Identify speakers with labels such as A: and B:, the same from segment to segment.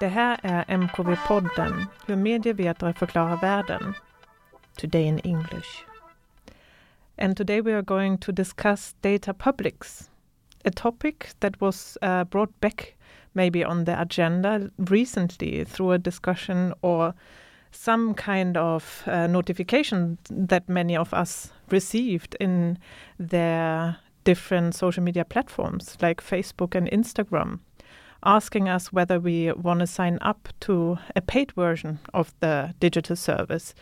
A: Det här är MKV-podden, hur medievetare förklarar världen. Today in English. And today we are going to discuss data publics, a topic that was uh, brought back maybe on the agenda recently through a discussion or some kind of uh, notification that many of us received in their different social media platforms like Facebook and Instagram, asking us whether we want to sign up to a paid version of the digital service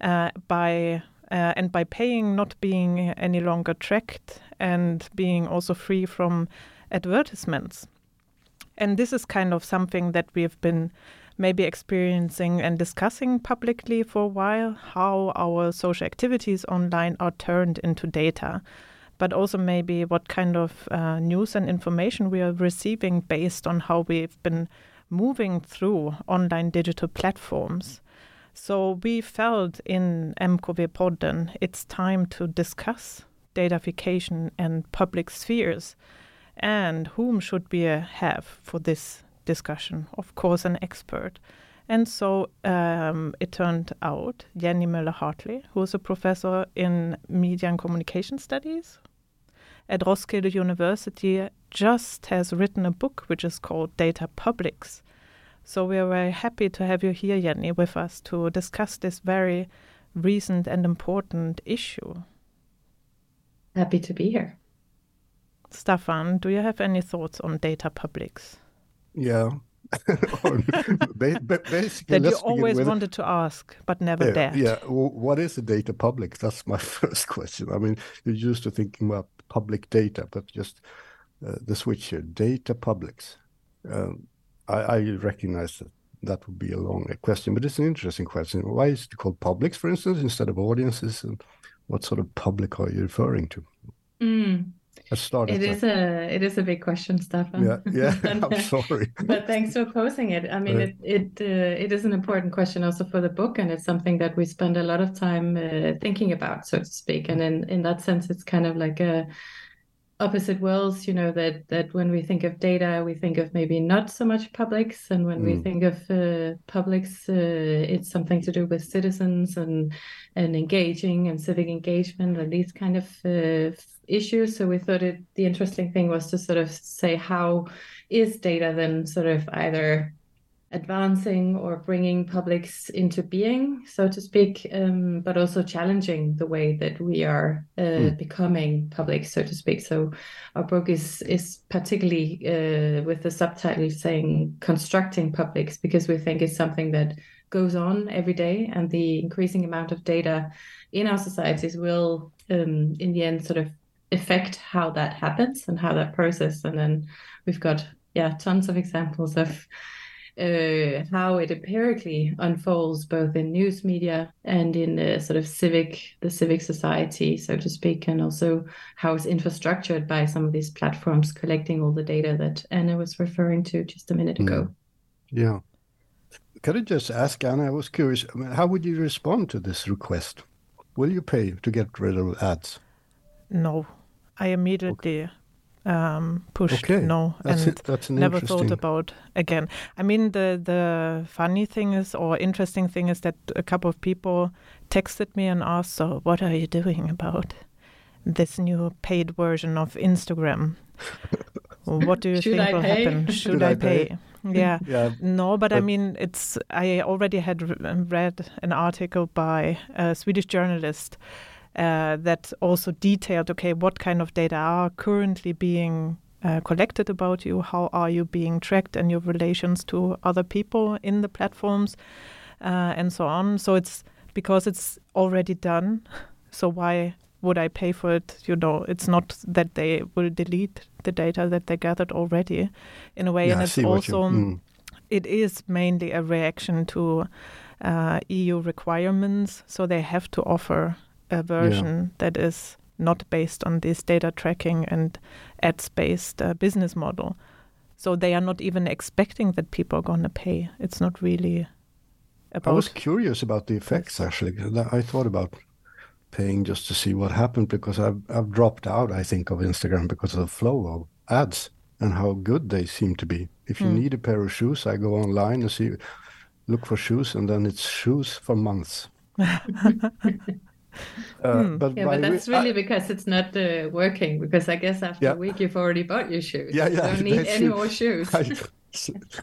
A: uh, by uh, and by paying, not being any longer tracked and being also free from advertisements. And this is kind of something that we've been maybe experiencing and discussing publicly for a while how our social activities online are turned into data, but also maybe what kind of uh, news and information we are receiving based on how we've been moving through online digital platforms. So we felt in MKV Podden it's time to discuss datafication and public spheres and whom should we uh, have for this discussion? Of course, an expert. And so um, it turned out Jannie Møller Hartley, who is a professor in media and communication studies at Roskilde University, just has written a book which is called Data Publics. So we are very happy to have you here, Jannie, with us to discuss this very recent and important issue.
B: Happy to be here.
A: Stefan, do you have any thoughts on data publics?
C: Yeah. basically,
A: that you always wanted to ask but never
C: yeah,
A: dared.
C: Yeah. what is a data public? That's my first question. I mean, you're used to thinking about public data, but just uh, the switch here, data publics. Um, I, I, recognize that that would be a long question, but it's an interesting question. Why is it called publics, for instance, instead of audiences? And what sort of public are you referring to?
B: Mm. It is a it is a big question, Stefan.
C: Yeah, yeah. I'm sorry,
B: but thanks for posing it. I mean, right. it it uh, it is an important question also for the book, and it's something that we spend a lot of time uh, thinking about, so to speak. And in in that sense, it's kind of like a opposite worlds you know that that when we think of data we think of maybe not so much publics and when mm. we think of uh, publics uh, it's something to do with citizens and and engaging and civic engagement and these kind of uh, issues so we thought it the interesting thing was to sort of say how is data then sort of either advancing or bringing publics into being, so to speak, um, but also challenging the way that we are uh, mm. becoming public, so to speak. So our book is is particularly uh, with the subtitle saying constructing publics because we think it's something that goes on every day, and the increasing amount of data in our societies will, um, in the end, sort of affect how that happens and how that process. And then we've got yeah tons of examples of uh, how it empirically unfolds both in news media and in the sort of civic the civic society so to speak and also how it's infrastructured by some of these platforms collecting all the data that anna was referring to just a minute ago.
C: Mm. yeah. Could i just ask anna i was curious I mean, how would you respond to this request? Will you pay to get rid of ads?
A: No. I immediately okay um, pushed okay. no that's and it, never thought about again. I mean, the the funny thing is, or interesting thing is that a couple of people texted me and asked, "So, what are you doing about this new paid version of Instagram? what do you think I will pay? happen? Should,
C: Should I, I pay? pay?
A: Yeah. yeah. No, but, but, I mean, it's. I already had read an article by a Swedish journalist uh, that also detailed okay what kind of data are currently being uh, collected about you? How are you being tracked and your relations to other people in the platforms uh, and so on? So it's because it's already done so why would i pay for it? You know it's not that they will delete the data that they gathered already in a way
C: yeah,
A: and it's also mm. it is mainly a reaction to uh, eu requirements so they have to offer a version yeah. that is not based on this data tracking and ads based uh, business model. So they are not even expecting that people are going to pay. It's not really about.
C: I was curious about the effects actually. I thought about paying just to see what happened because I've, I've dropped out, I think, of Instagram because of the flow of ads and how good they seem to be If you mm. need a pair of shoes, I go online and see, look for shoes, and then it's shoes for months.
B: Uh, hmm. but yeah, but that's really I, because it's not uh, working. Because I guess after yeah. a week you've already bought your shoes. Yeah, yeah. You don't need any more shoes. I,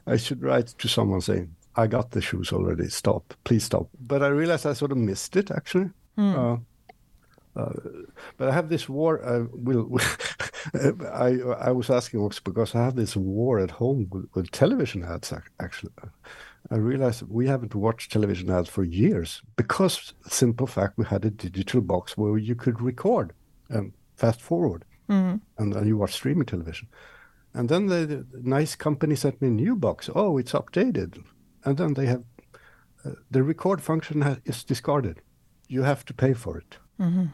C: I, should write to someone saying, "I got the shoes already. Stop, please stop." But I realized I sort of missed it actually. Hmm. Uh, uh, but I have this war. Uh, will I? I was asking also because I have this war at home with, with television ads. Actually, I realized we haven't watched television ads for years because simple fact we had a digital box where you could record and fast forward, mm. and then you watch streaming television. And then the, the, nice company sent me a new box. Oh, it's updated, and then they have uh, the record function has, is discarded. You have to pay for it. Mm-hmm.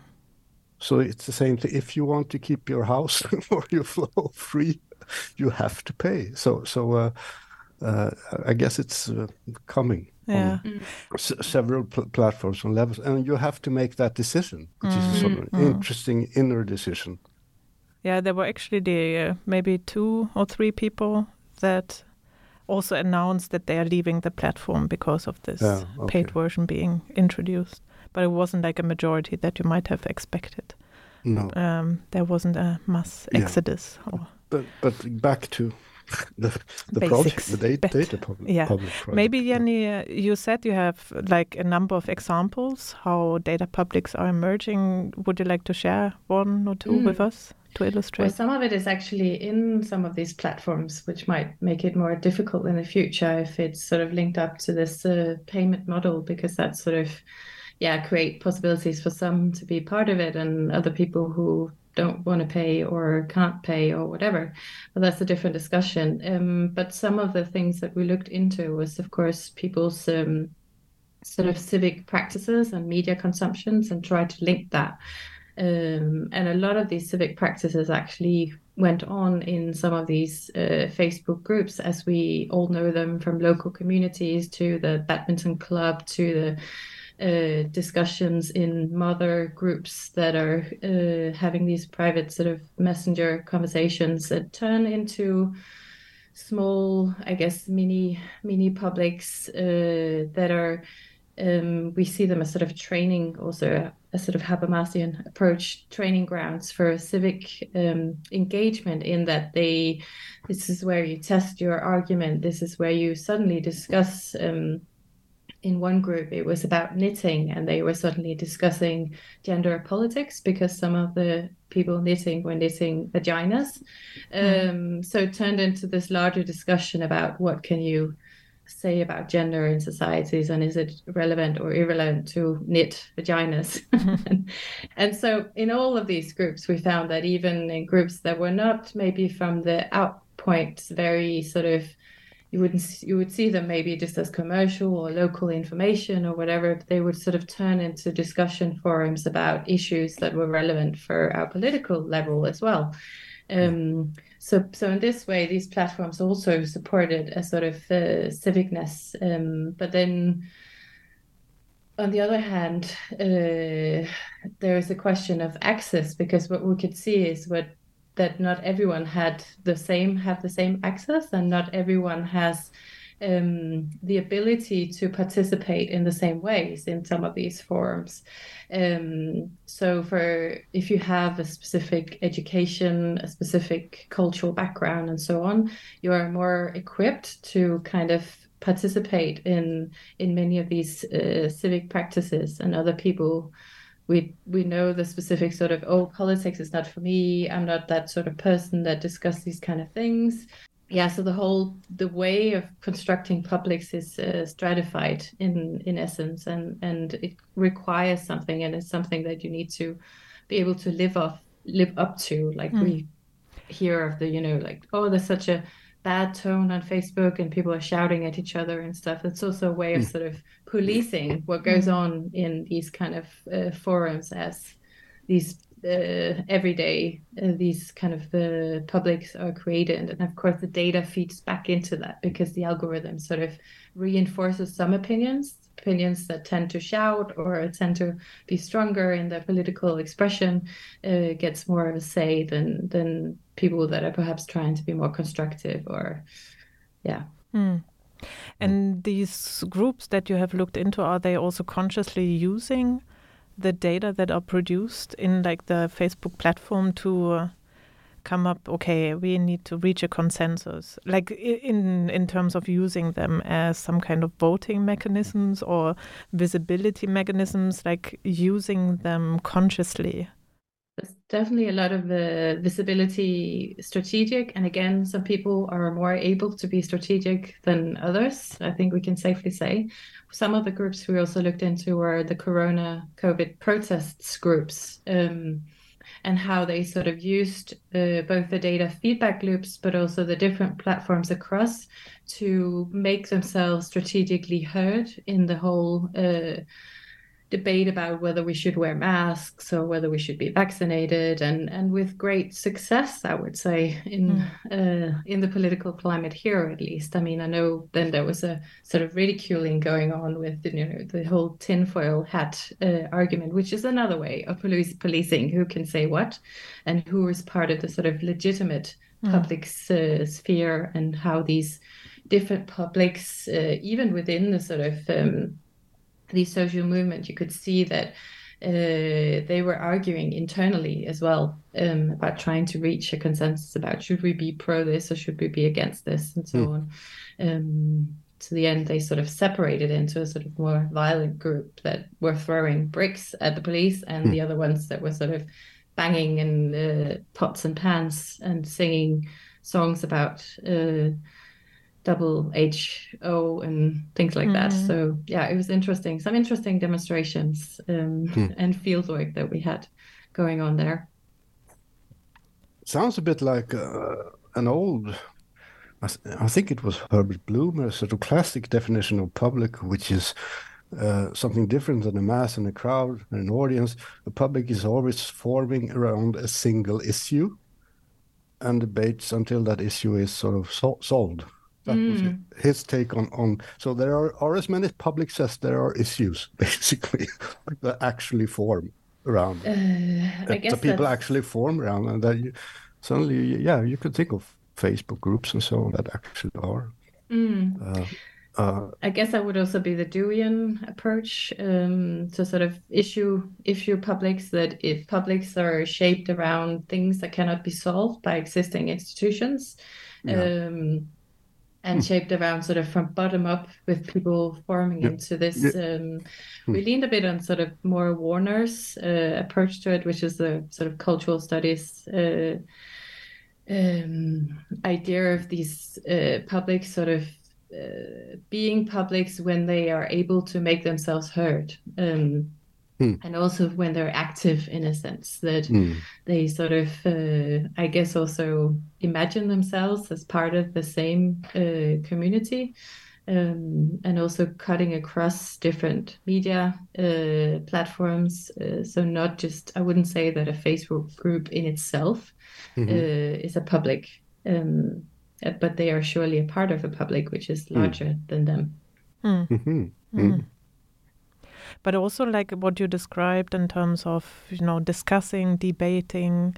C: So it's the same thing. If you want to keep your house or your flow free, you have to pay. So so. Uh, uh, I guess it's uh, coming yeah. on mm. several pl platforms and levels, and you have to make that decision, which mm. is sort of an mm. interesting inner decision.
A: Yeah, there were actually the uh, maybe two or three people that also announced that they are leaving the platform because of this yeah, okay. paid version being introduced. But it wasn't like a majority that you might have expected. No, um, there wasn't a mass exodus.
C: Yeah. But but back to the, the project, the data, data public,
A: yeah.
C: public
A: project. Maybe Jannie, uh, you said you have like a number of examples how data publics are emerging. Would you like to share one or two mm. with us to illustrate?
B: Well, some of it is actually in some of these platforms, which might make it more difficult in the future if it's sort of linked up to this uh, payment model, because that sort of yeah create possibilities for some to be part of it and other people who don't want to pay or can't pay or whatever. But that's a different discussion. Um, but some of the things that we looked into was, of course, people's um, sort of civic practices and media consumptions and try to link that. Um, and a lot of these civic practices actually went on in some of these uh, Facebook groups, as we all know them from local communities to the badminton club to the uh, discussions in mother groups that are uh, having these private sort of messenger conversations that turn into small, I guess, mini mini publics uh, that are. Um, we see them as sort of training, also a, a sort of Habermasian approach, training grounds for civic um, engagement. In that they, this is where you test your argument. This is where you suddenly discuss um, in one group it was about knitting and they were suddenly discussing gender politics because some of the people knitting were knitting vaginas mm. um, so it turned into this larger discussion about what can you say about gender in societies and is it relevant or irrelevant to knit vaginas and, and so in all of these groups we found that even in groups that were not maybe from the outpoint very sort of you wouldn't you would see them maybe just as commercial or local information or whatever they would sort of turn into discussion forums about issues that were relevant for our political level as well. Um, so so in this way these platforms also supported a sort of uh, civicness um, but then on the other hand uh, there is a question of access because what we could see is what that not everyone had the same have the same access and not everyone has um, the ability to participate in the same ways in some of these forums. Um, so, for if you have a specific education, a specific cultural background, and so on, you are more equipped to kind of participate in in many of these uh, civic practices, and other people we we know the specific sort of oh politics is not for me i'm not that sort of person that discuss these kind of things yeah so the whole the way of constructing publics is uh, stratified in in essence and and it requires something and it's something that you need to be able to live off live up to like mm. we hear of the you know like oh there's such a bad tone on Facebook and people are shouting at each other and stuff. It's also a way of mm. sort of policing what goes mm. on in these kind of uh, forums as these uh, everyday uh, these kind of uh, publics are created and of course the data feeds back into that because the algorithm sort of reinforces some opinions opinions that tend to shout or tend to be stronger in their political expression uh, gets more of a say than than people that are perhaps trying to be more constructive or yeah.
A: Mm. And these groups that you have looked into, are they also consciously using the data that are produced in like the Facebook platform to uh, come up? Okay, we need to reach a consensus, like in in terms of using them as some kind of voting mechanisms or visibility mechanisms, like using them consciously.
B: There's definitely a lot of uh, visibility strategic. And again, some people are more able to be strategic than others. I think we can safely say. Some of the groups we also looked into were the Corona COVID protests groups. Um, and how they sort of used uh, both the data feedback loops, but also the different platforms across to make themselves strategically heard in the whole uh, debate about whether we should wear masks or whether we should be vaccinated, and and with great success, I would say in mm. uh, in the political climate here at least. I mean, I know then there was a sort of ridiculing going on with you know the whole tinfoil hat uh, argument, which is another way of police policing who can say what, and who is part of the sort of legitimate mm. public uh, sphere, and how these different publics, uh, even within the sort of um, the social movement, you could see that uh, they were arguing internally as well um, about trying to reach a consensus about should we be pro this or should we be against this and so mm. on. Um, to the end, they sort of separated into a sort of more violent group that were throwing bricks at the police, and mm. the other ones that were sort of banging in uh, pots and pans and singing songs about. Uh, double HO and things like mm. that. So yeah, it was interesting. Some interesting demonstrations um, hmm. and field work that we had going on there.
C: Sounds a bit like uh, an old. I, think it was Herbert Blumer, sort of classic definition of public, which is uh, something different than a mass and a crowd and an audience. The public is always forming around a single issue and debates until that issue is sort of so- solved. That mm. was his take on on. So there are, are as many publics as there are issues, basically, that actually form around. Uh, I guess the people that's... actually form around, and that you, suddenly, yeah, you could think of Facebook groups and so on that actually are.
B: Mm. Uh, uh, I guess that would also be the Deweyan approach um, to sort of issue issue publics that if publics are shaped around things that cannot be solved by existing institutions, yeah. um, and mm. shaped around sort of from bottom up with people forming yeah. into this. Yeah. Um, mm. We leaned a bit on sort of more Warner's uh, approach to it, which is the sort of cultural studies uh, um, idea of these uh, public sort of uh, being publics when they are able to make themselves heard. Um, Mm. and also when they're active in a sense that mm. they sort of uh, i guess also imagine themselves as part of the same uh, community um, and also cutting across different media uh, platforms uh, so not just i wouldn't say that a facebook group in itself mm-hmm. Uh, is a public um, but they are surely a part of a public which is hmm. larger mm. than them
A: hmm. mm-hmm. Hmm but also like what you described in terms of you know discussing, debating,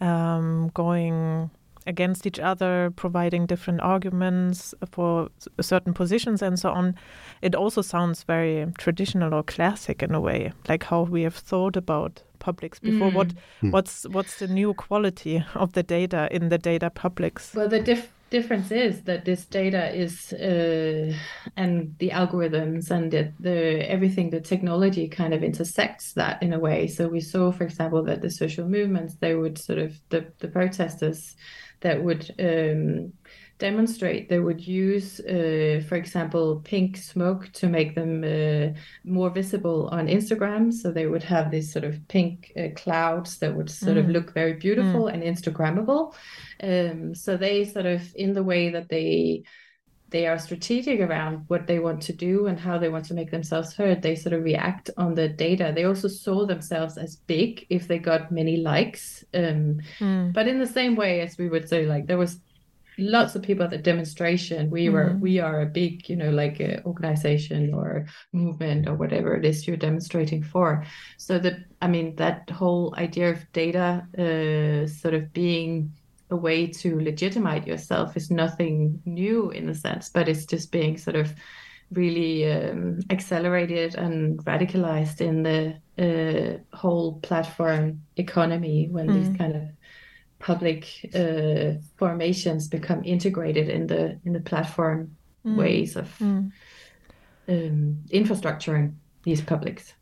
A: um, going against each other, providing different arguments for certain positions and so on. It also sounds very traditional or classic in a way, like how we have thought about publics before. Mm. What mm. what's what's the new quality of the data in the data publics?
B: Well, the diff difference is that this data is uh, and the algorithms and the, the, everything the technology kind of intersects that in a way. So we saw for example that the social movements they would sort of the, the protesters that would um, demonstrate, they would use, uh, for example, pink smoke to make them uh, more visible on Instagram. So they would have these sort of pink uh, clouds that would sort mm. of look very beautiful mm. and Instagrammable. Um, so they sort of, in the way that they they are strategic around what they want to do and how they want to make themselves heard. They sort of react on the data. They also saw themselves as big if they got many likes. Um, mm. But in the same way as we would say, like there was lots of people at the demonstration we were mm-hmm. we are a big you know like a organization or movement or whatever it is you're demonstrating for so that i mean that whole idea of data uh, sort of being a way to legitimize yourself is nothing new in a sense, but it's just being sort of really um, accelerated and radicalized in the uh, whole platform economy when mm. these kind of public uh, formations become integrated in the in the platform mm. ways of mm. um, infrastructuring these publics.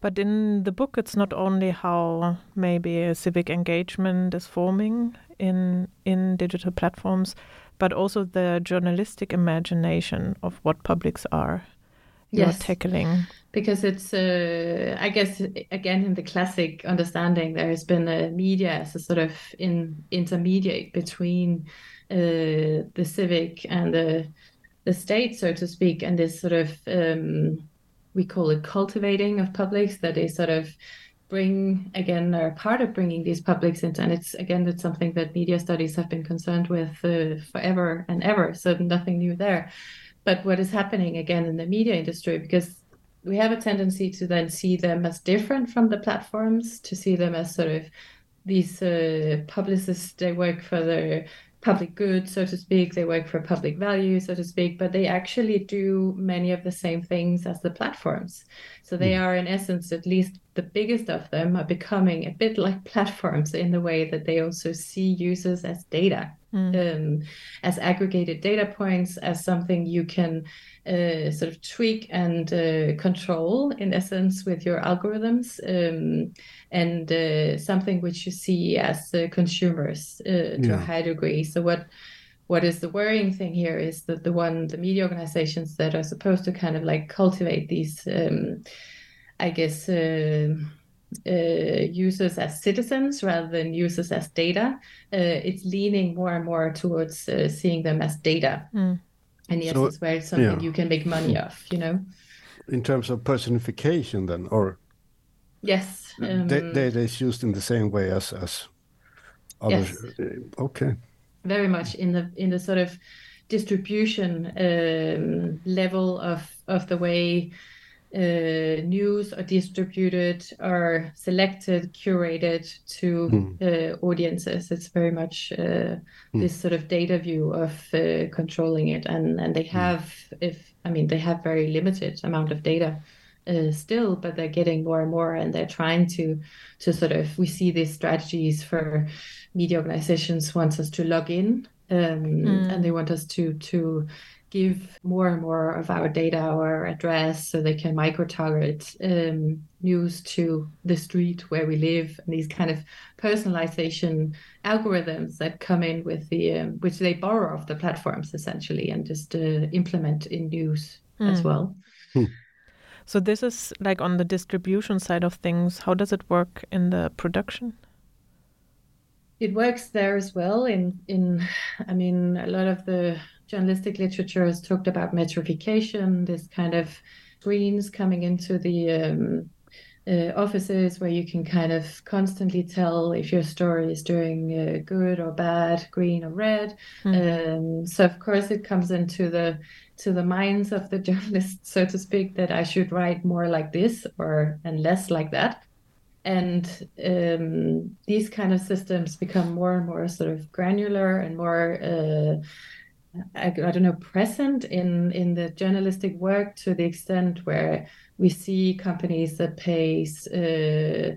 A: But in the book, it's not only how maybe a civic engagement is forming in in digital platforms, but also the journalistic imagination of what publics are you're yes. tackling.
B: Because it's, uh, I guess, again in the classic understanding, there has been a media as a sort of in intermediate between uh, the civic and the the state, so to speak, and this sort of um, we call it cultivating of publics that they sort of bring again are part of bringing these publics into and it's again it's something that media studies have been concerned with uh, forever and ever so nothing new there but what is happening again in the media industry because we have a tendency to then see them as different from the platforms to see them as sort of these uh, publicists they work for the public good, so to speak. They work for public value, so to speak, but they actually do many of the same things as the platforms. So they mm. are, in essence, at least the biggest of them, are becoming a bit like platforms in the way that they also see users as data, mm. um, as aggregated data points, as something you can uh, sort of tweak and uh, control, in essence, with your algorithms. Um, and uh, something which you see as uh, consumers uh, to yeah. a high degree. So what what is the worrying thing here is that the one the media organizations that are supposed to kind of like cultivate these, um, I guess. Uh, uh, users as citizens rather than users as data, uh, it's leaning more and more towards seeing them as data. Mm. And yes, so, it's where it's something yeah. you can make money off, you know.
C: In terms of personification, then, or
B: Yes.
C: Um, data is used in the same way as as others. Yes. Uh, okay.
B: Very much in the in the sort of distribution um, level of of the way uh, news are distributed are selected, curated to mm. uh, audiences. It's very much uh, mm. this sort of data view of uh, controlling it, and and they hmm. have, mm. if I mean, they have very limited amount of data uh, still, but they're getting more and more, and they're trying to to sort of. We see these strategies for media organizations wants us to log in, um, mm. and they want us to to give more and more of our data, our address, so they can micro target um, news to the street where we live, and these kind of personalization algorithms that come in with the um, which they borrow off the platforms essentially and just uh, implement in news mm. as well. Mm.
A: So this is like on the distribution side of things. How does it work in the production?
B: It works there as well. In in, I mean, a lot of the journalistic literature has talked about metrification, this kind of screens coming into the um, uh, offices where you can kind of constantly tell if your story is doing uh, good or bad, green or red. Mm. Um, so of course it comes into the to the minds of the journalists, so to speak, that I should write more like this or and less like that. And um, these kind of systems become more and more sort of granular and more. Uh, I, I, don't know, present in in the journalistic work to the extent where we see companies that pays uh,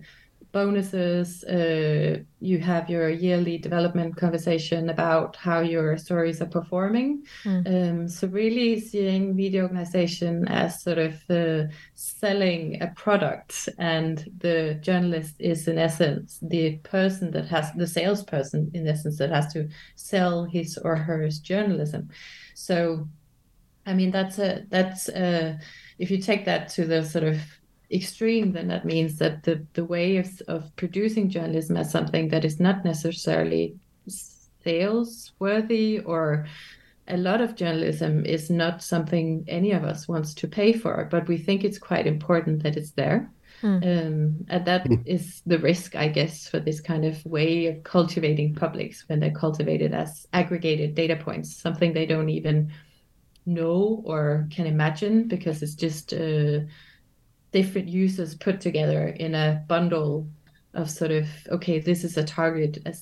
B: bonuses. Uh, you have your yearly development conversation about how your stories are performing. Mm. Um, so really seeing media organization as sort of uh, selling a product, and the journalist is in essence the person that has the salesperson in essence that has to sell his or her journalism. So, I mean that's a that's a if you take that to the sort of extreme, then that means that the, the way of, of producing journalism as something that is not necessarily sales worthy or a lot of journalism is not something any of us wants to pay for, but we think it's quite important that it's there. Mm. Um, and that mm. is the risk, I guess, for this kind of way of cultivating publics when they're cultivated as aggregated data points, something they don't even know or can imagine because it's just uh, different users put together in a bundle of sort of okay this is a target a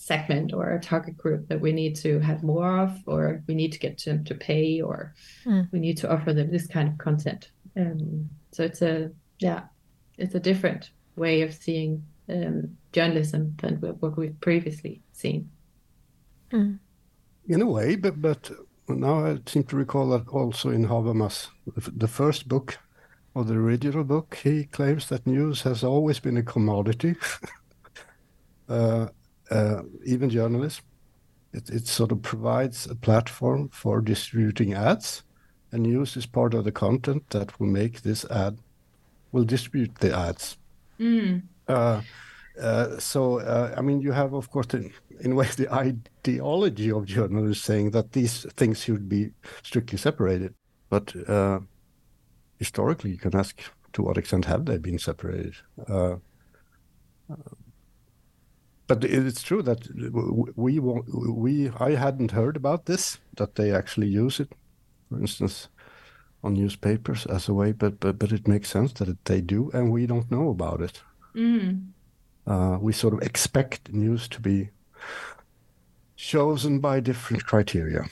B: segment or a target group that we need to have more of, or we need to get them to pay, or mm. we need to offer them this kind of content. Um, so it's a yeah, it's a different way of seeing um, journalism than what we've previously seen.
C: Mm. In a way, but but now I seem to recall that also in Habermas, the first book or the original book, he claims that news has always been a commodity. uh, uh, even journalism, it, it sort of provides a platform for distributing ads, and news is part of the content that will make this ad, will distribute the ads. Mm. Uh, uh, so, uh, I mean, you have, of course, in, in a way, the ideology of journalism saying that these things should be strictly separated. But uh, historically, you can ask to what extent have they been separated? Uh, but it's true that we we I hadn't heard about this that they actually use it, for instance, on newspapers as a way. But but but it makes sense that they do, and we don't know about it. Mm. Uh, we sort of expect news to be chosen by different criteria.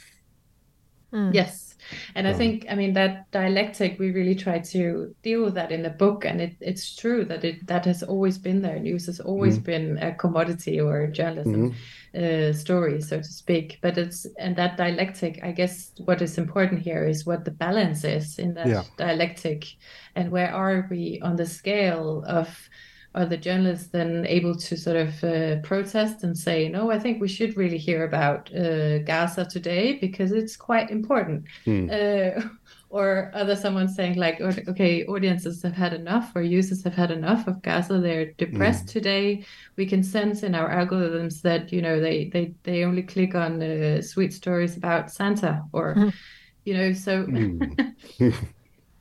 B: Mm. Yes and i think i mean that dialectic we really try to deal with that in the book and it, it's true that it that has always been there news has always mm. been a commodity or a journalism mm. uh, story so to speak but it's and that dialectic i guess what is important here is what the balance is in that yeah. dialectic and where are we on the scale of are the journalists then able to sort of uh, protest and say, no, I think we should really hear about uh, Gaza today because it's quite important? Hmm. Uh, or other someone saying like, okay, audiences have had enough or users have had enough of Gaza. They're depressed mm. today. We can sense in our algorithms that you know they they they only click on uh, sweet stories about Santa or, mm. you know, so. Mm.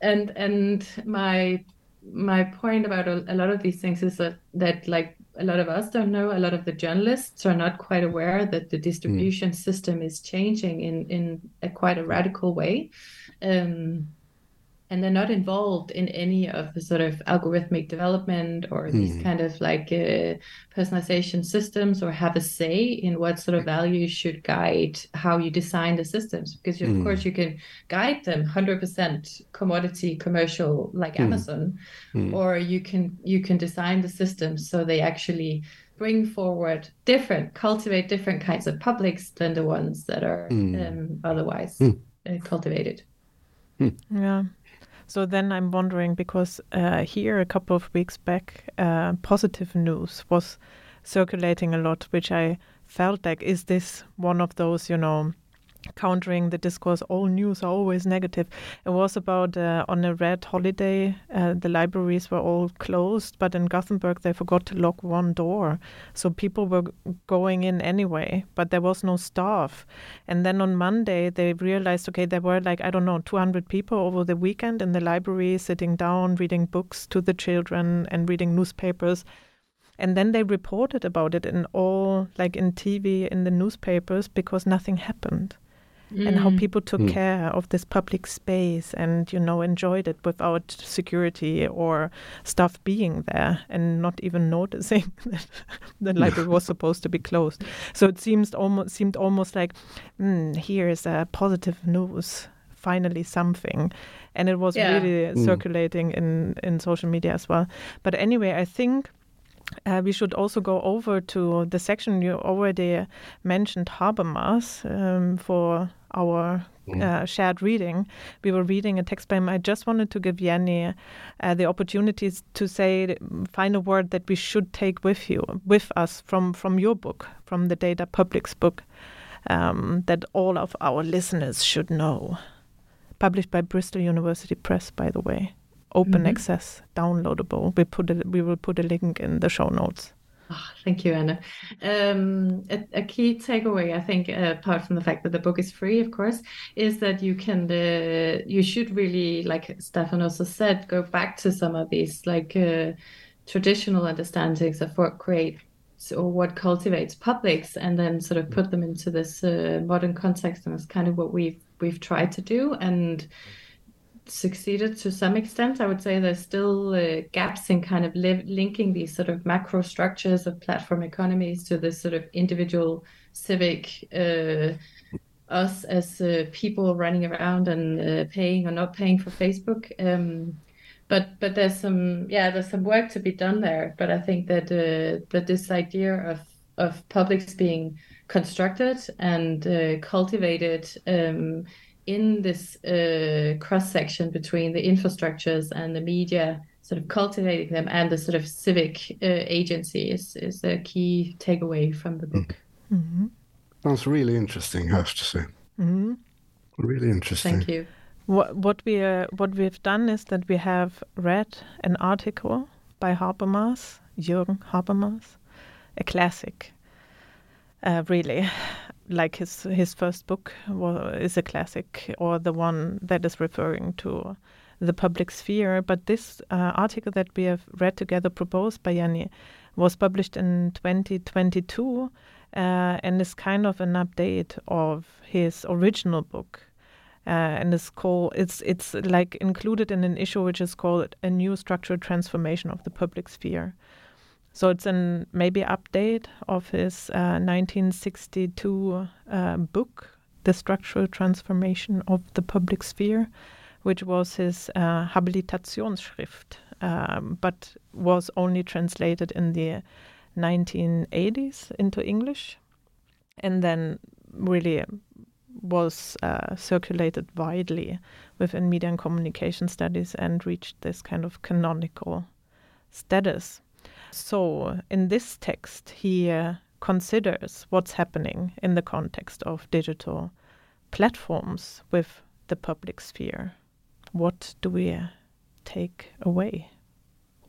B: and and my my point about a, a, lot of these things is that that like a lot of us don't know a lot of the journalists are not quite aware that the distribution mm. system is changing in in a quite a radical way um, and they're not involved in any of the sort of algorithmic development or these mm. kind of like uh, personalization systems or have a say in what sort of values should guide how you design the systems because of mm. course you can guide them 100% commodity commercial like mm. amazon hmm. or you can you can design the systems so they actually bring forward different cultivate different kinds of publics than the ones that are hmm. um, otherwise hmm. uh, cultivated
A: yeah so then I'm wondering because uh, here a couple of weeks back, uh, positive news was circulating a lot, which I felt like, is this one of those, you know, countering the discourse all news are always negative. It was about uh, on a red holiday uh, the libraries were all closed but in gothenburg they forgot to lock one door. So people were going in anyway but there was no staff. And then on monday they realized okay there were like i don't know 200 people over the weekend in the library sitting down reading books to the children and reading newspapers. And then they reported about it in all like in tv in the newspapers because nothing happened mm. and how mm. people took mm. care of this public space and you know enjoyed it without security or stuff being there and not even noticing that the library was supposed to be closed so it seems almost seemed almost like mm, here is a positive news finally something and it was yeah. really mm. circulating in in social media as well but anyway i think uh, we should also go over to the section you already mentioned Habermas um, for our mm. uh, shared reading. We were reading a text by him. I just wanted to give Jannie uh, the opportunities to say, find a word that we should take with you, with us from from your book, from the Data Publics book, um, that all of our listeners should know. Published by Bristol University Press, by the way open mm -hmm. access, downloadable. We put a, we will put a link in the show notes.
B: Oh, thank you, Anna. Um, a, a, key takeaway, I think, uh, apart from the fact that the book is free, of course, is that you can, uh, you should really, like Stefan also said, go back to some of these like uh, traditional understandings of what creates or what cultivates publics, and then sort of put them into this uh, modern context. And it's kind of what we've we've tried to do. And succeeded to some extent. I would say there's still uh, gaps in kind of li- linking these sort of macro structures of platform economies to this sort of individual civic uh, us as uh, people running around and uh, paying or not paying for Facebook. Um, but but there's some yeah there's some work to be done there. But I think that uh, that this idea of of publics being constructed and uh, cultivated um, in this uh, cross section between the infrastructures and the media, sort of cultivating them and the sort of civic uh, agency is, is a key takeaway from the book.
C: Mm-hmm. Sounds really interesting, I have to say. Mm-hmm. Really interesting.
B: Thank you.
A: What what we uh, what we've done is that we have read an article by Habermas, Jürgen Habermas, a classic, uh, really, like his his first book is a classic, or the one that is referring to the public sphere. But this uh, article that we have read together, proposed by Jannie, was published in 2022 uh, and is kind of an update of his original book. Uh, and it's called it's it's like included in an issue which is called a new structural transformation of the public sphere. So it's an maybe update of his uh, 1962 uh, book, The Structural Transformation of the Public Sphere, which was his uh, Habilitationsschrift, um, but was only translated in the 1980s into English, and then really was uh, circulated widely within media and communication studies and reached this kind of canonical status. So, in this text, he uh, considers what's happening in the context of digital platforms with the public sphere. What do we take away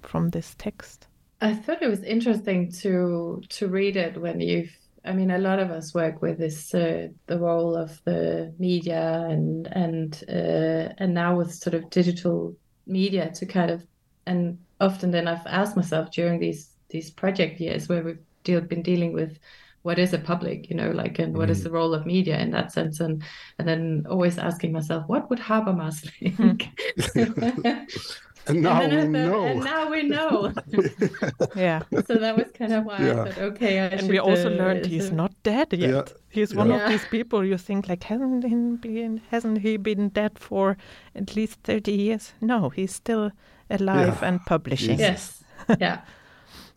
A: from this text?
B: I thought it was interesting to to read it when you've. I mean, a lot of us work with this uh, the role of the media and and uh, and now with sort of digital media to kind of and often then I've asked myself during these these project years where we've deal, been dealing with what is a public, you know, like and mm. what is mm. the role of media in that sense, and and then always asking myself, what would Habermas think?
C: And now and we thought, know.
B: And now we know.
A: yeah.
B: So that was kind of why yeah. I thought, okay. I
A: and
B: should,
A: we also uh, learned he's not dead yet. Yeah. He's one yeah. of these people you think like hasn't he been hasn't he been dead for at least thirty years? No, he's still alive and publishing.
B: Yes. Yeah.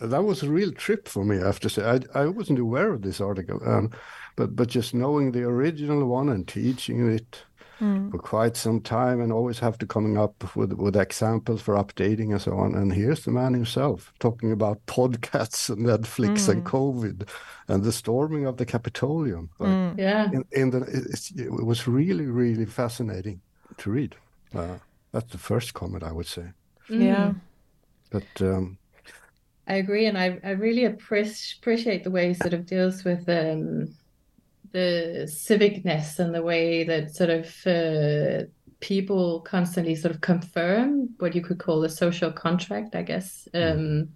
C: that was a real trip for me. I have to say, I I wasn't aware of this article, um, but but just knowing the original one and teaching it mm. for quite some time and always have to coming up with with examples for updating and so on. And here's the man himself talking about podcasts and Netflix mm. and COVID and the storming of the Capitolium.
B: Like, mm. Yeah,
C: in, in the, it was really really fascinating to read. Uh, that's the first comment I would say.
A: Yeah,
C: but. Um,
B: I agree, and I, I really appreciate the way he sort of deals with um, the civicness and the way that sort of uh, people constantly sort of confirm what you could call a social contract, I guess, mm. um,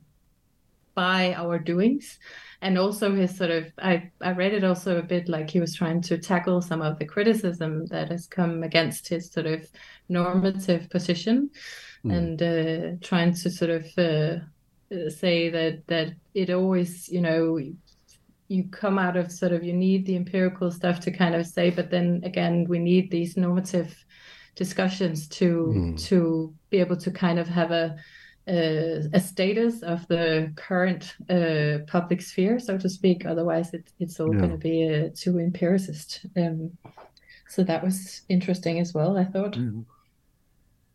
B: by our doings. And also his sort of, I, I read it also a bit like he was trying to tackle some of the criticism that has come against his sort of normative position mm. and uh, trying to sort of uh, say that that it always, you know, you come out of sort of you need the empirical stuff to kind of say but then again we need these normative discussions to mm. to be able to kind of have a a, a status of the current uh, public sphere so to speak otherwise it, it's all yeah. going to be a, too empiricist um, so that was interesting as well i thought mm.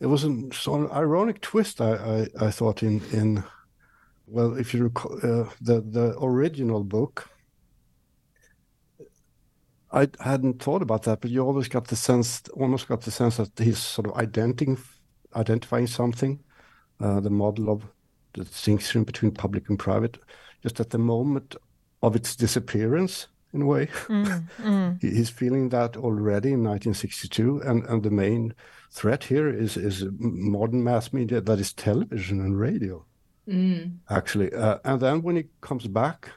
C: It was an, ironic twist I, I, I thought in in well if you recall uh, the the original book I hadn't thought about that, but you always got the sense, almost got the sense that he's sort of identifying, identifying something, uh, the model of the distinction between public and private, just at the moment of its disappearance, in a way. Mm, mm. he's feeling that already in 1962, and, and the main threat here is is modern mass media, that is television and radio, mm. actually. Uh, and then when he comes back,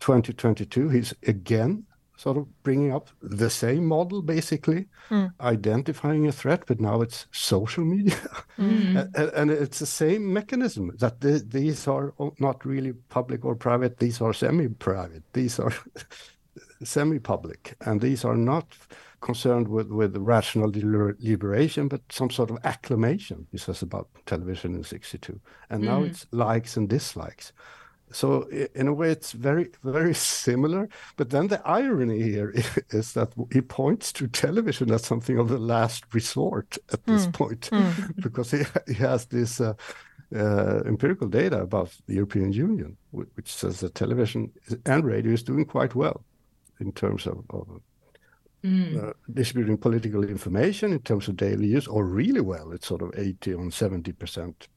C: 2022, he's again sort of bringing up the same model, basically, mm. identifying a threat, but now it's social media. Mm. and, and, it's the same mechanism that the, these are not really public or private, these are semi private, these are semi public, and these are not concerned with, with rational deliberation, but some sort of acclamation, he says about television in 62. And mm. now it's likes and dislikes. So in a way, it's very, very similar. But then the irony here is that he points to television as something of the last resort at this mm. point, mm. because he, he has this uh, uh, empirical data about the European Union, which says that television and radio is doing quite well in terms of, of mm. uh, distributing political information in terms of daily use, or really well. It's sort of 80 on 70 percent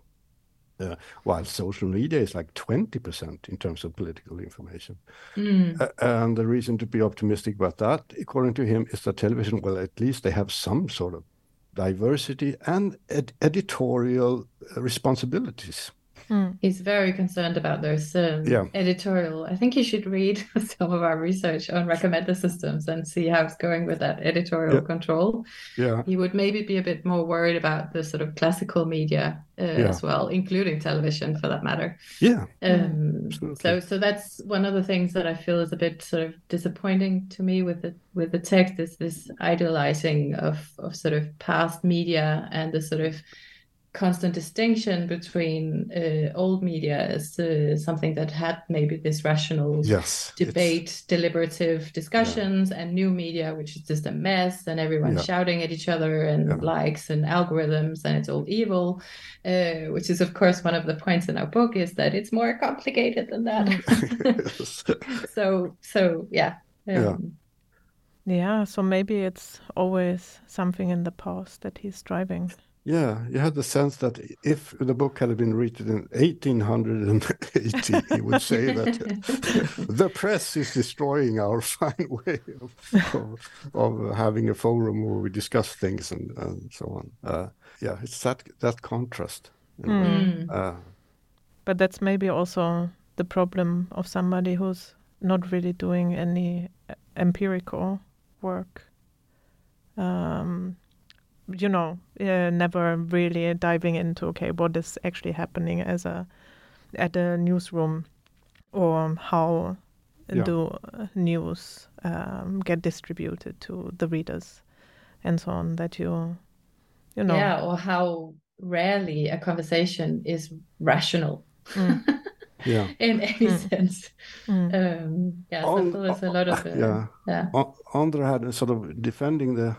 C: uh, while social media is like 20% in terms of political information. Mm. Uh, and the reason to be optimistic about that, according to him, is that television, well, at least they have some sort of diversity and ed- editorial uh, responsibilities.
B: Mm. He's very concerned about those um, yeah. editorial. I think you should read some of our research on recommender systems and see how it's going with that editorial yeah. control.
C: Yeah,
B: he would maybe be a bit more worried about the sort of classical media uh, yeah. as well, including television for that matter.
C: Yeah.
B: Um, so, so that's one of the things that I feel is a bit sort of disappointing to me with the with the text is this idealizing of of sort of past media and the sort of constant distinction between uh, old media as uh, something that had maybe this rational
C: yes,
B: debate, deliberative discussions, yeah. and new media, which is just a mess and everyone yeah. shouting at each other and yeah. likes and algorithms and it's all evil, uh, which is of course one of the points in our book is that it's more complicated than that. so so yeah. Um,
A: yeah. Yeah, so maybe it's always something in the past that he's driving.
C: Yeah, you had the sense that if the book had been written in 1880, he would say that the press is destroying our fine way of, of, of, having a forum where we discuss things and, and so on. Uh, yeah, it's that that contrast. Mm. Uh,
A: but that's maybe also the problem of somebody who's not really doing any uh, empirical work. Um, you know, uh, never really diving into okay, what is actually happening as a at a newsroom, or how yeah. do news um, get distributed to the readers, and so on. That you, you know,
B: yeah, or how rarely a conversation is rational.
C: Mm. yeah
B: in any mm. sense mm. um yeah so there's a lot of uh,
C: yeah yeah Andre had sort of defending the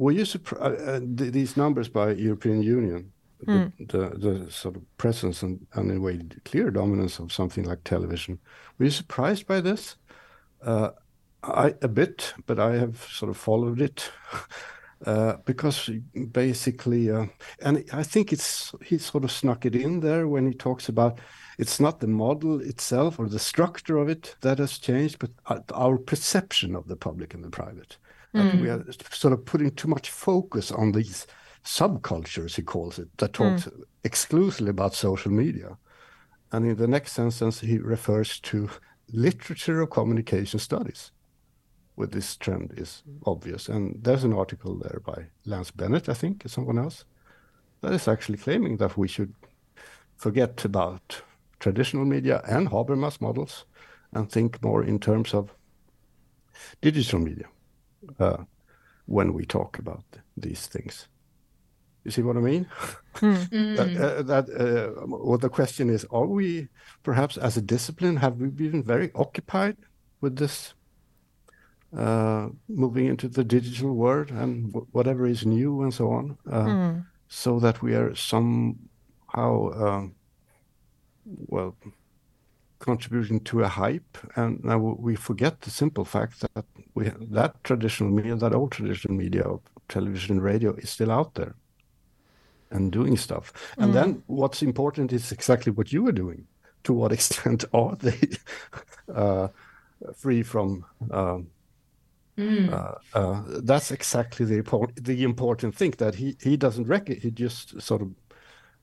C: were you surprised? Uh, uh these numbers by European Union, mm. the, the, the, sort of presence and, and in a way clear dominance of something like television. Were you surprised by this? Uh, I a bit, but I have sort of followed it uh, because basically, uh, and I think it's he sort of snuck it in there when he talks about it's not the model itself or the structure of it that has changed, but uh, our perception of the public and the private. Mm. we are sort of putting too much focus on these subcultures, he calls it, that talks mm. exclusively about social media. And in the next sentence, he refers to literature of communication studies, where this trend is obvious. And there's an article there by Lance Bennett, I think, or someone else, that is actually claiming that we should forget about traditional media and Habermas models and think more in terms of digital media uh, when we talk about these things. You see what I mean? Mm. that, uh, that uh, well, the question is: Are we perhaps, as a discipline, have we been very occupied with this, uh, moving into the digital world and whatever is new and so on, mm. so that we are somehow, um, well, contributing to a hype, and now we forget the simple fact that we that traditional media, that old traditional media of television and radio, is still out there and doing stuff. Mm. And then what's important is exactly what you are doing. To what extent are they uh, free from? Um, mm. uh, uh, that's exactly the important the important thing that he he doesn't reckon. He just sort of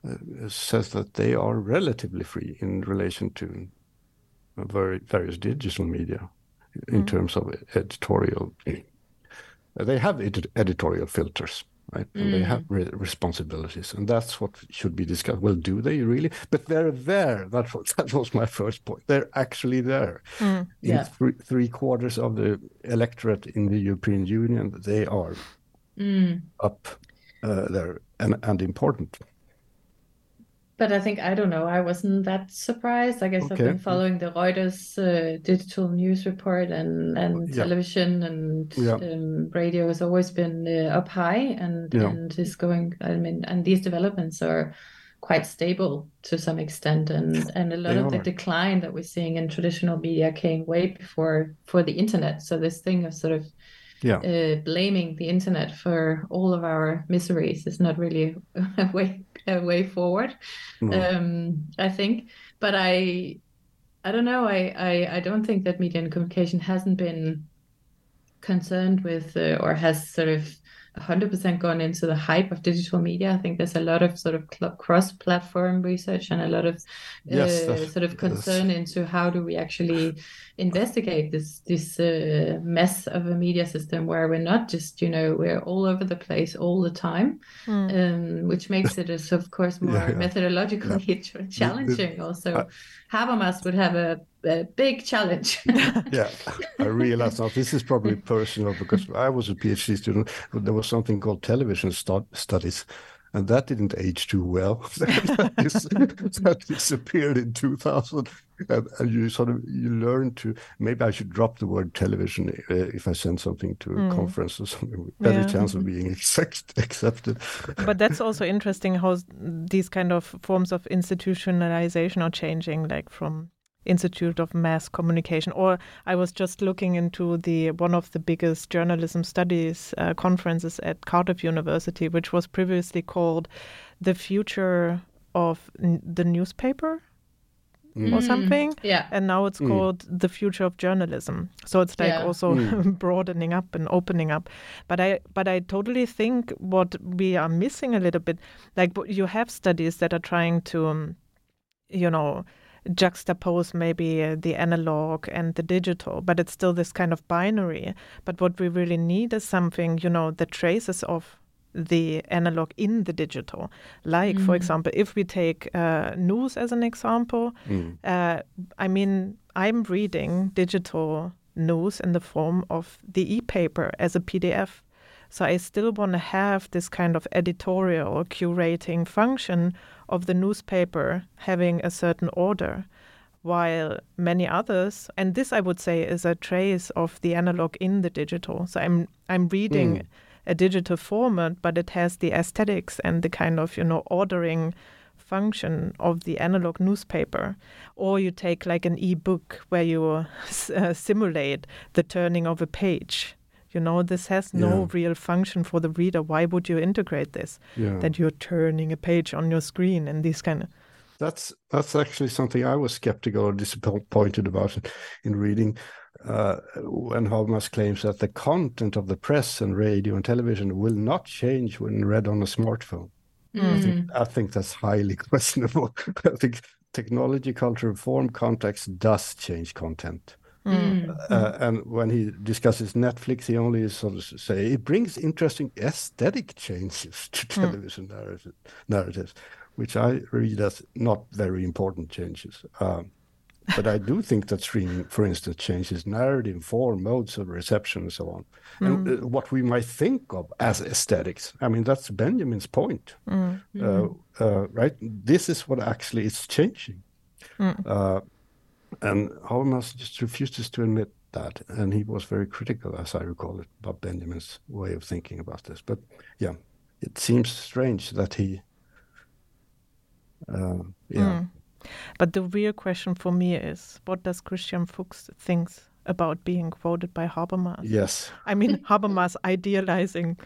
C: uh, says that they are relatively free in relation to various digital media in mm. terms of editorial. They have ed- editorial filters, right? And mm. they have re- responsibilities, and that's what should be discussed. Well, do they really? But they're there. That was that was my first point. They're actually there. Mm. Yeah. In th- three quarters of the electorate in the European Union, they are mm. up uh, there and and important
B: but I think I don't know. I wasn't that surprised. I guess okay. I've been following the Reuters uh, digital news report and and yeah. television and yeah. um, radio has always been uh, up high and yeah. and is going. I mean, and these developments are quite stable to some extent, and and a lot they of are. the decline that we're seeing in traditional media came way before for the internet. So this thing of sort of yeah. Uh, blaming the internet for all of our miseries is not really a way a way forward. Um, I think, but I I don't know. I, I I don't think that media and communication hasn't been concerned with uh, or has sort of 100% gone into the hype of digital media. I think there's a lot of sort of cross-platform research and a lot of yes, uh, sort of concern yes. into how do we actually investigate this this uh, mess of a media system where we're not just you know we're all over the place all the time, mm. um, which makes it as of course more yeah, yeah. methodologically yeah. challenging. Also, uh, Habermas would have a a big challenge.
C: yeah, I realize now this is probably personal because I was a PhD student. There was something called television studies, and that didn't age too well. that, disappeared in 2000, and, and, you sort of you learn to. Maybe I should drop the word television uh, if I send something to a mm. conference or something. Better yeah. chance of being accept, accepted.
A: But that's also interesting how these kind of forms of institutionalization are changing, like from Institute of Mass Communication. Or I was just looking into the one of the biggest journalism studies uh, conferences at Cardiff University, which was previously called the future of n- the newspaper. Mm. Or something,
B: yeah,
A: and now it's mm. called the future of journalism. So it's like yeah. also mm. broadening up and opening up. But I, but I totally think what we are missing a little bit, like you have studies that are trying to, um, you know, juxtapose maybe uh, the analog and the digital, but it's still this kind of binary. But what we really need is something, you know, the traces of the analog in the digital. Like, mm. for example, if we take uh, news as an example, mm. uh, I mean, I'm reading digital news in the form of the e paper as a PDF. So I still want to have this kind of editorial curating function of the newspaper having a certain order, while many others, and this I would say is a trace of the analog in the digital. So I'm I'm reading mm. a digital format, but it has the aesthetics and the kind of you know ordering function of the analog newspaper or you take like an e-book where you uh, simulate the turning of a page you know, this has no yeah. real function for the reader. Why would you integrate this? Yeah. That you're turning a page on your screen and these kind of.
C: That's that's actually something I was skeptical or disappointed about in reading uh, when Habermas claims that the content of the press and radio and television will not change when read on a smartphone. Mm. I, think, I think that's highly questionable. I think technology, culture, form, context does change content. Mm. Uh, and when he discusses Netflix, he only sort of say it brings interesting aesthetic changes to mm. television mm. narrative, narratives, which I read as not very important changes. Um, but I do think that streaming, for instance, changes narrative, form, modes of reception, and so on. Mm. And uh, what we might think of as aesthetics. I mean, that's Benjamin's point, mm. uh, uh, right? This is what actually is changing. Mm. And Habermas just refuses to admit that. And he was very critical, as I recall it, about Benjamin's way of thinking about this. But yeah, it seems strange that he, uh, yeah. Mm.
A: But the real question for me is what does Christian Fuchs think about being quoted by Habermas?
C: Yes.
A: I mean, Habermas idealizing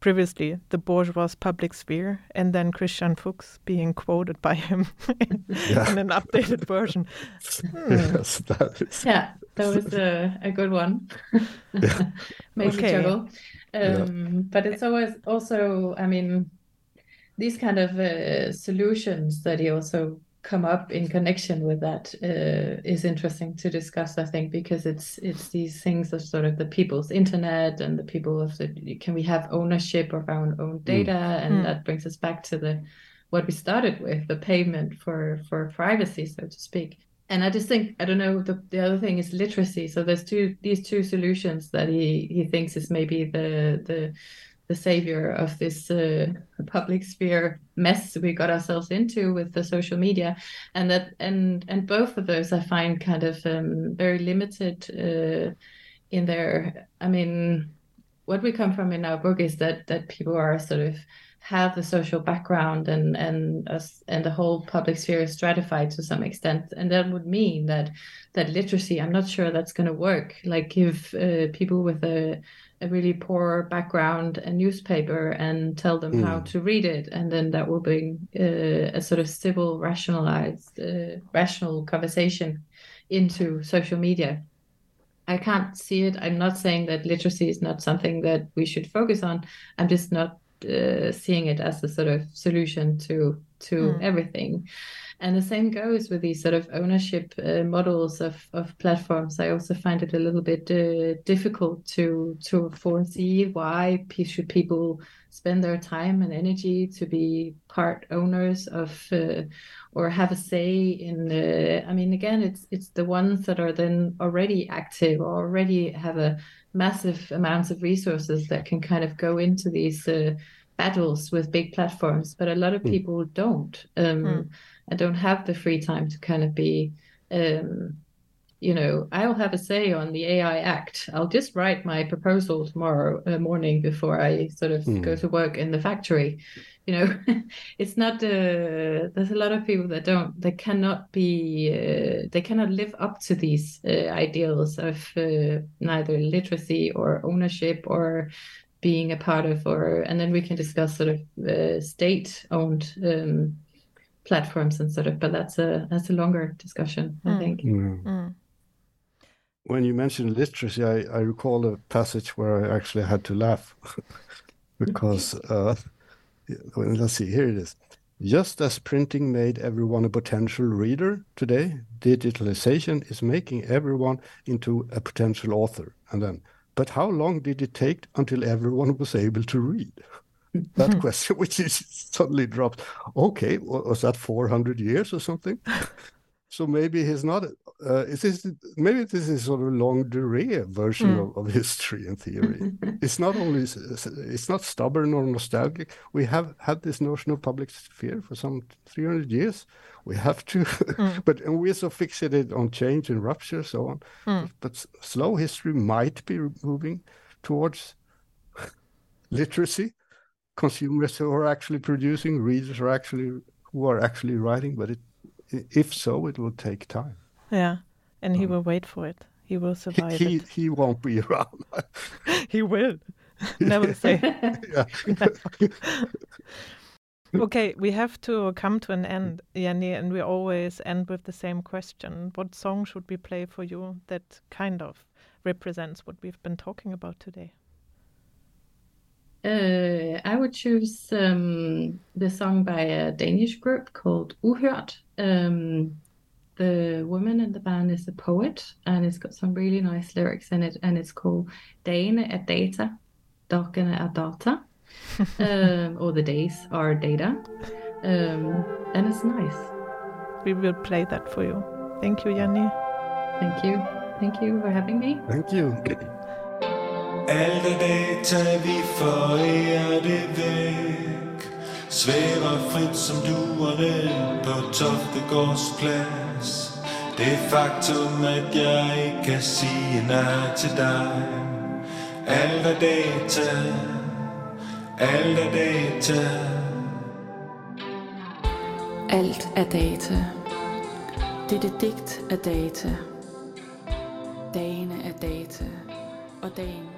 A: previously the bourgeois public sphere, and then Christian Fuchs being quoted by him in, yeah. in an updated version.
B: Hmm. Yes, that is. Yeah, that was a, a good one. yeah. Makes okay. juggle. Um, yeah. But it's always also, I mean, these kind of uh, solutions that he also come up in connection with that uh, is interesting to discuss. I think because it's it's these things of sort of the people's internet and the people of the can we have ownership of our own data, mm. and mm. that brings us back to the what we started with the payment for for privacy, so to speak. And I just think I don't know the the other thing is literacy. So there's two these two solutions that he he thinks is maybe the the the savior of this uh, public sphere mess we got ourselves into with the social media. And that and and both of those i find kind of um, very limited uh, in their i mean what we come from in our book is that that people are sort of have the social background and and us and the whole public sphere is stratified to some extent. And that would mean that that literacy i'm not sure that's going to work. Like if uh, people with a a really poor background a newspaper and tell them mm. how to read it. And then that will bring uh, a sort of civil rationalized uh, rational conversation into social media. I can't see it. I'm not saying that literacy is not something that we should focus on. I'm just not uh, seeing it as a sort of solution to to mm. everything and the same goes with these sort of ownership uh, models of, of platforms. I also find it a little bit uh, difficult to to foresee why should people spend their time and energy to be part owners of uh, or have a say in. I mean, again, it's it's the ones that are then already active or already have a massive amounts of resources that can kind of go into these uh, battles with big platforms, but a lot of hmm. people don't. Um, mm. I don't have the free time to kind of be, um, you know, I'll have a say on the AI Act. I'll just write my proposal tomorrow uh, morning before I sort of mm. go to work in the factory. You know, it's not. Uh, there's a lot of people that don't. They cannot be. Uh, they cannot live up to these uh, ideals of uh, neither literacy or ownership or being a part of or and then we can discuss sort of uh, state owned um, platforms and sort of but that's a that's a longer discussion i mm. think mm. Mm.
C: when you mentioned literacy I, I recall a passage where i actually had to laugh because uh, let's see here it is just as printing made everyone a potential reader today digitalization is making everyone into a potential author and then but how long did it take until everyone was able to read? that hmm. question, which is suddenly dropped. Okay, was that 400 years or something? so maybe he's not. Uh, is this maybe this is sort of longue durée version mm. of, of, history and theory? it's not only it's not stubborn or nostalgic. We have had this notion of public sphere for some 300 years. We have to, mm. but and we're so fixated on change and rupture, so on. Mm. But, but slow history might be moving towards literacy consumers who are actually producing, readers are actually who are actually writing, but it, if so, it will take time.
A: Yeah, and he um, will wait for it. He will survive
C: he,
A: it.
C: He won't be around.
A: he will. Never say. okay, we have to come to an end, Jannie, and we always end with the same question. What song should we play for you that kind of represents what we've been talking about today?
B: Uh, I would choose um, the song by a Danish group called Uhørt. Um, the woman in the band is a poet, and it's got some really nice lyrics in it, and it's called Dagene at data, dagene er data, um, or the days are data, um, and it's nice.
A: We will play that for you. Thank you, Jannie.
B: Thank you. Thank you for having me.
C: Thank you.
D: Alle data, vi forærer det væk Svæver frit som duerne på Toftegårds plads. Det faktum, at jeg ikke kan sige nej til dig. Alt er data, alt er data.
E: Alt er data. Dette digt er data. Dagene er data. Og dagen